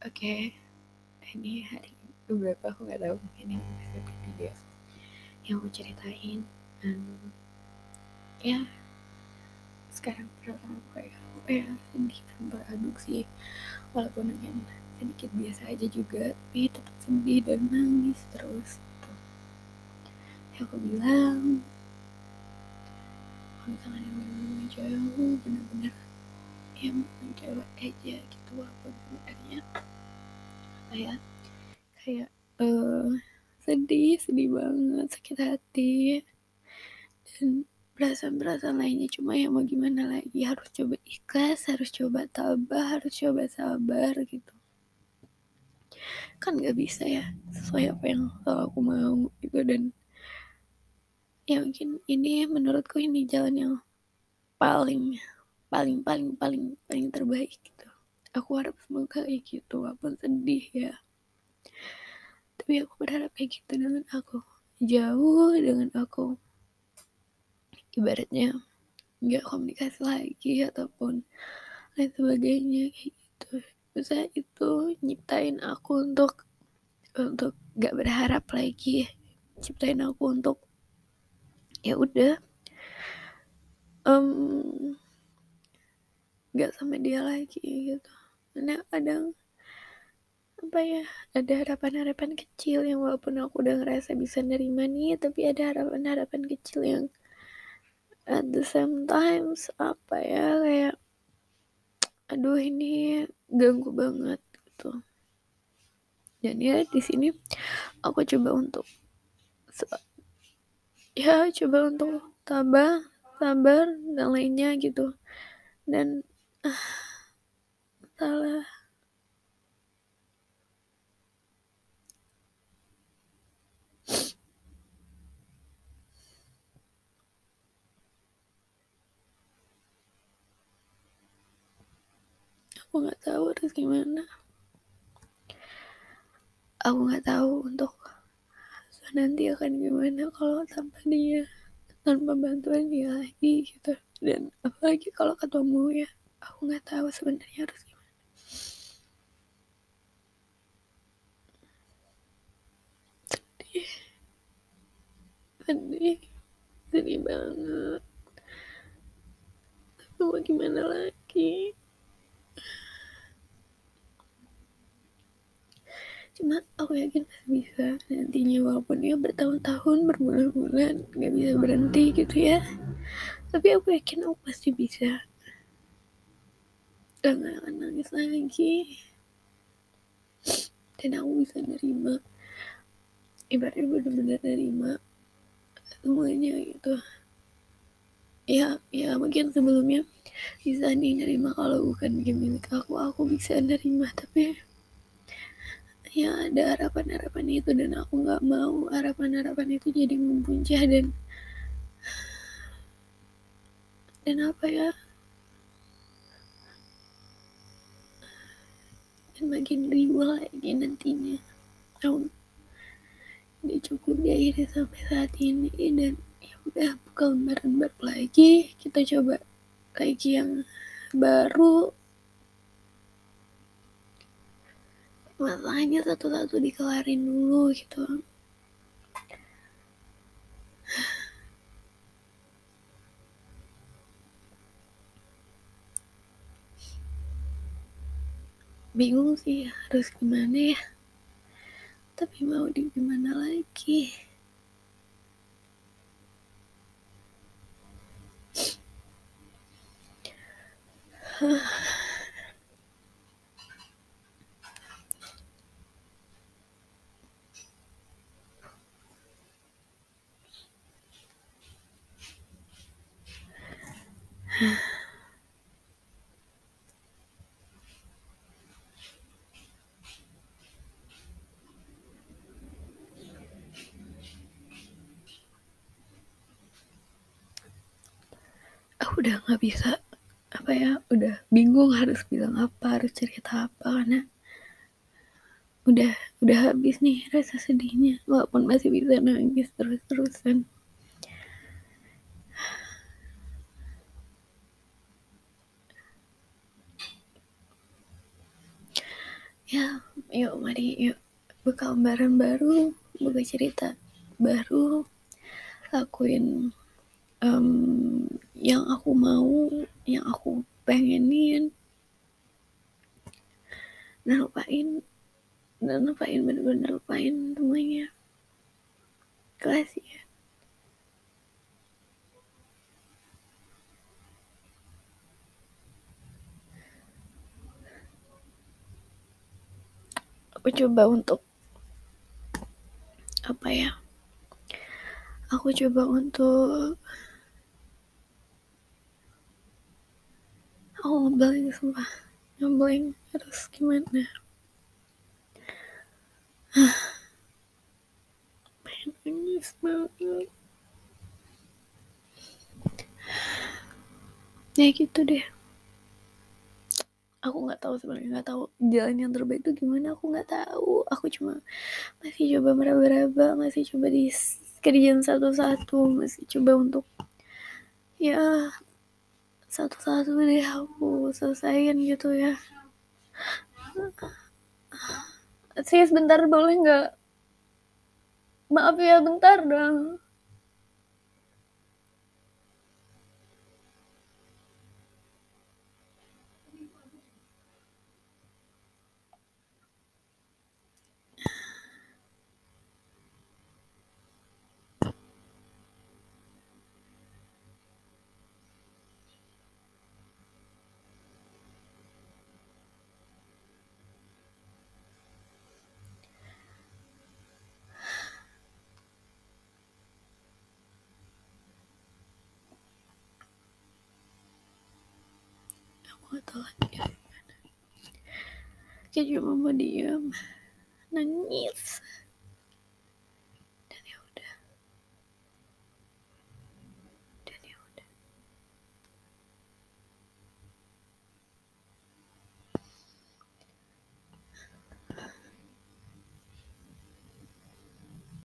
Oke, ini hari beberapa aku nggak tahu mungkin ini episode ketiga yang aku ceritain. Um, ya sekarang perasaan aku kayak apa ya sedih campur aduk sih walaupun mungkin sedikit biasa aja juga tapi tetap sedih dan nangis terus gitu. ya aku bilang kalau misalkan yang jauh bener-bener ya mencoba aja gitu walaupun sebenarnya kayak kayak uh, sedih sedih banget sakit hati dan perasaan-perasaan lainnya. Cuma ya mau gimana lagi harus coba ikhlas harus coba tabah harus coba sabar gitu. Kan nggak bisa ya sesuai apa yang aku mau gitu dan ya mungkin ini menurutku ini jalan yang paling paling paling paling paling terbaik gitu. Aku harap semoga kayak gitu walaupun sedih ya. Tapi aku berharap kayak gitu dengan aku. Jauh dengan aku. Ibaratnya nggak komunikasi lagi ataupun lain sebagainya gitu. Bisa itu nyiptain aku untuk untuk gak berharap lagi. Ciptain aku untuk ya udah. Um, nggak sama dia lagi gitu. Karena kadang apa ya ada harapan-harapan kecil yang walaupun aku udah ngerasa bisa nerima nih tapi ada harapan-harapan kecil yang at the same times apa ya kayak aduh ini ganggu banget gitu. Dan ya di sini aku coba untuk ya coba untuk tabah sabar dan lainnya gitu. Dan salah aku nggak tahu harus gimana. Aku nggak tahu untuk nanti akan gimana kalau tanpa dia tanpa bantuan dia lagi gitu. Dan apalagi kalau ketemu ya aku nggak tahu sebenarnya harus gimana. Sedih. Sedih. Sedih banget. Tapi mau gimana lagi? Cuma aku yakin pasti bisa nantinya walaupun ya bertahun-tahun berbulan-bulan nggak bisa berhenti gitu ya. Tapi aku yakin aku pasti bisa dan gak akan nangis lagi. Dan aku bisa nerima. Ibaratnya benar-benar nerima semuanya gitu. Ya ya mungkin sebelumnya bisa nih nerima kalau bukan milik aku. Aku bisa nerima tapi ya ada harapan-harapan itu dan aku nggak mau harapan-harapan itu jadi mempuncah dan dan apa ya dan makin riwa lagi nantinya. Tahun ini cukup di akhirnya sampai saat ini dan ya udah buka lembaran baru lagi. Kita coba lagi yang baru. Masalahnya satu-satu dikelarin dulu gitu bingung sih harus gimana ya? Tapi mau di gimana lagi aku udah nggak bisa apa ya udah bingung harus bilang apa harus cerita apa karena udah udah habis nih rasa sedihnya walaupun masih bisa nangis terus-terusan. Ya yuk mari yuk buka lembaran baru buka cerita baru lakuin um, yang aku mau yang aku pengenin dan lupain dan lupain bener-bener lupain semuanya. Kelas ya. Aku coba untuk apa ya? Aku coba untuk aku ngeblank sumpah. Ngeblank harus gimana? Pengen nangis banget. Ya gitu deh. Aku nggak tahu sebenarnya nggak tahu jalan yang terbaik itu gimana aku nggak tahu. Aku cuma masih coba meraba-raba masih coba di kerjaan satu-satu masih coba untuk ya satu-satu deh aku selesaiin gitu ya. Sih sebentar boleh nggak? Maaf ya bentar dong nggak tahu lagi kayak cuma mau diam nangis